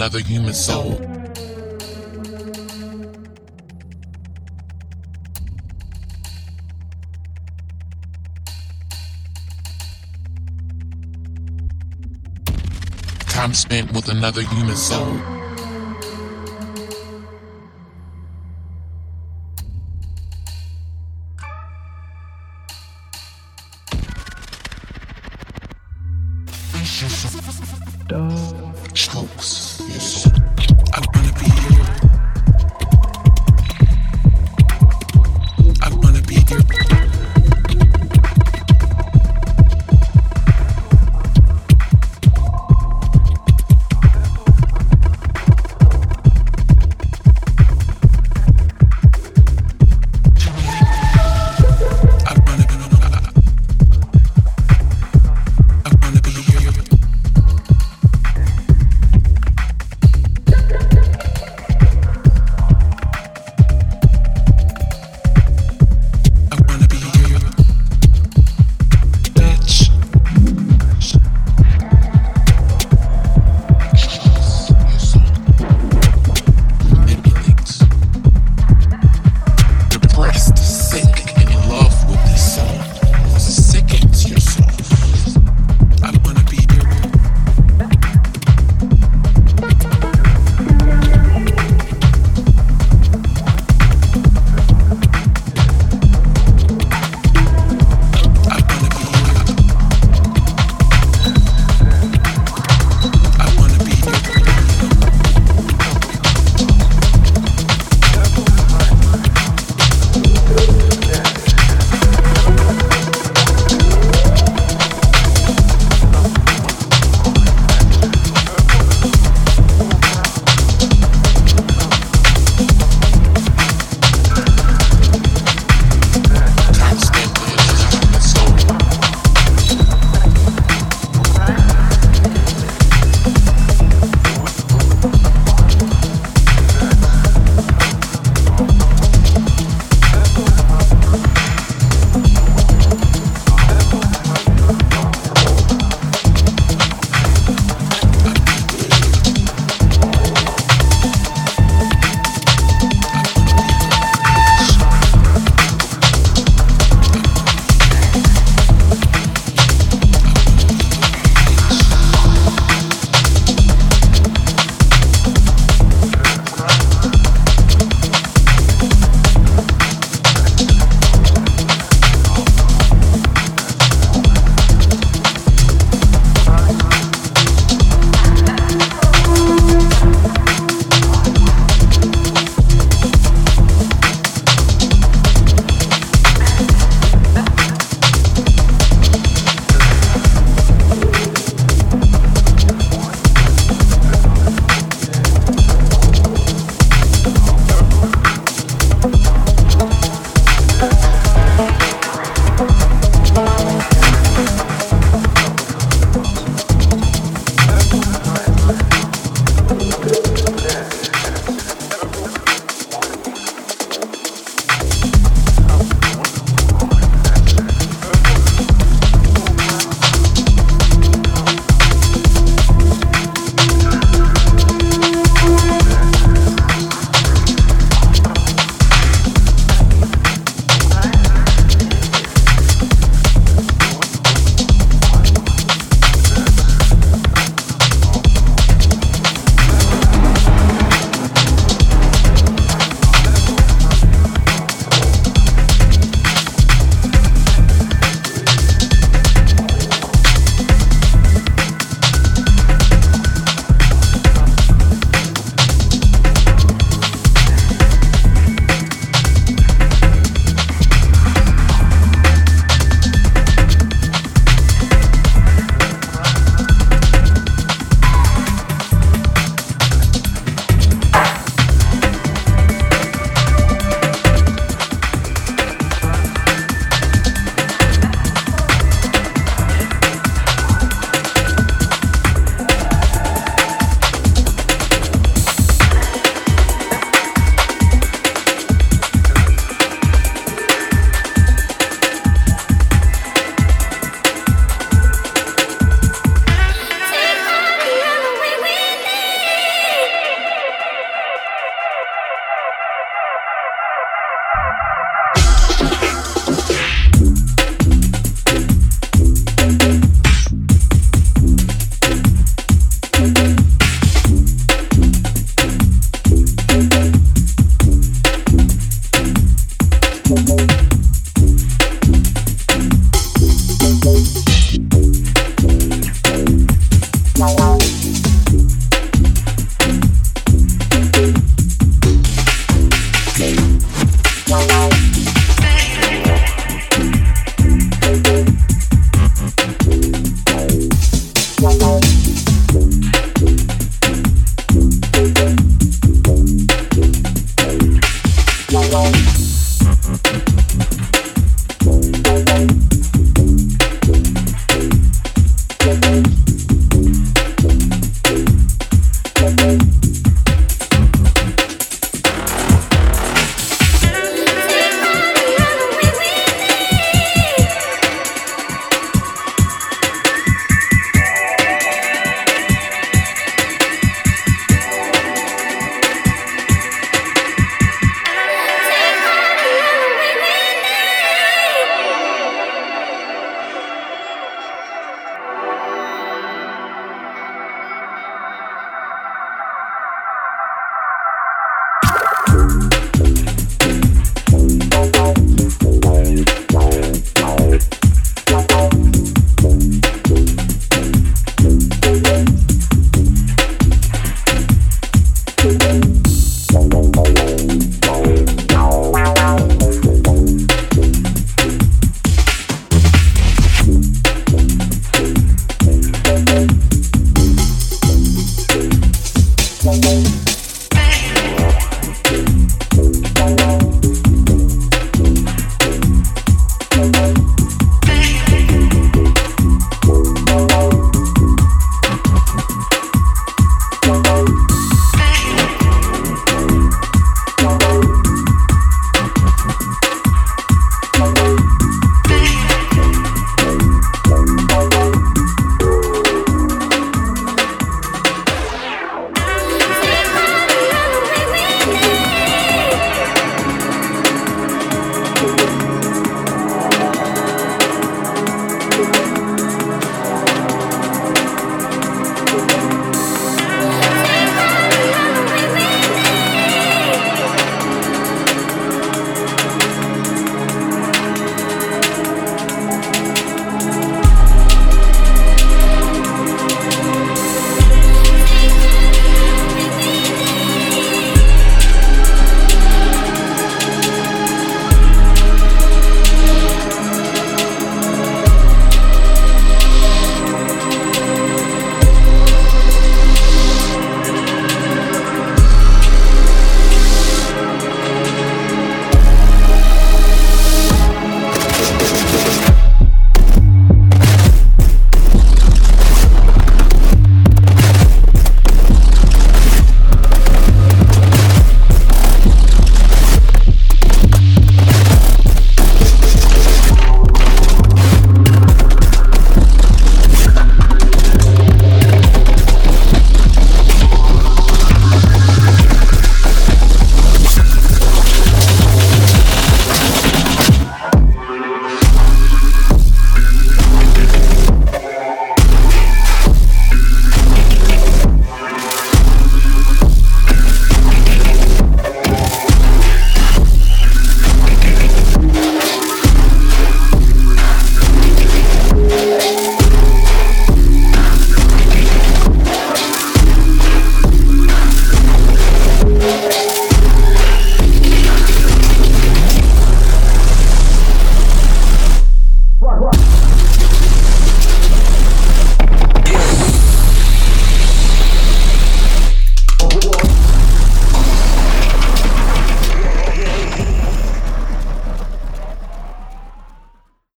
another human soul. Time spent with another human soul. Dog.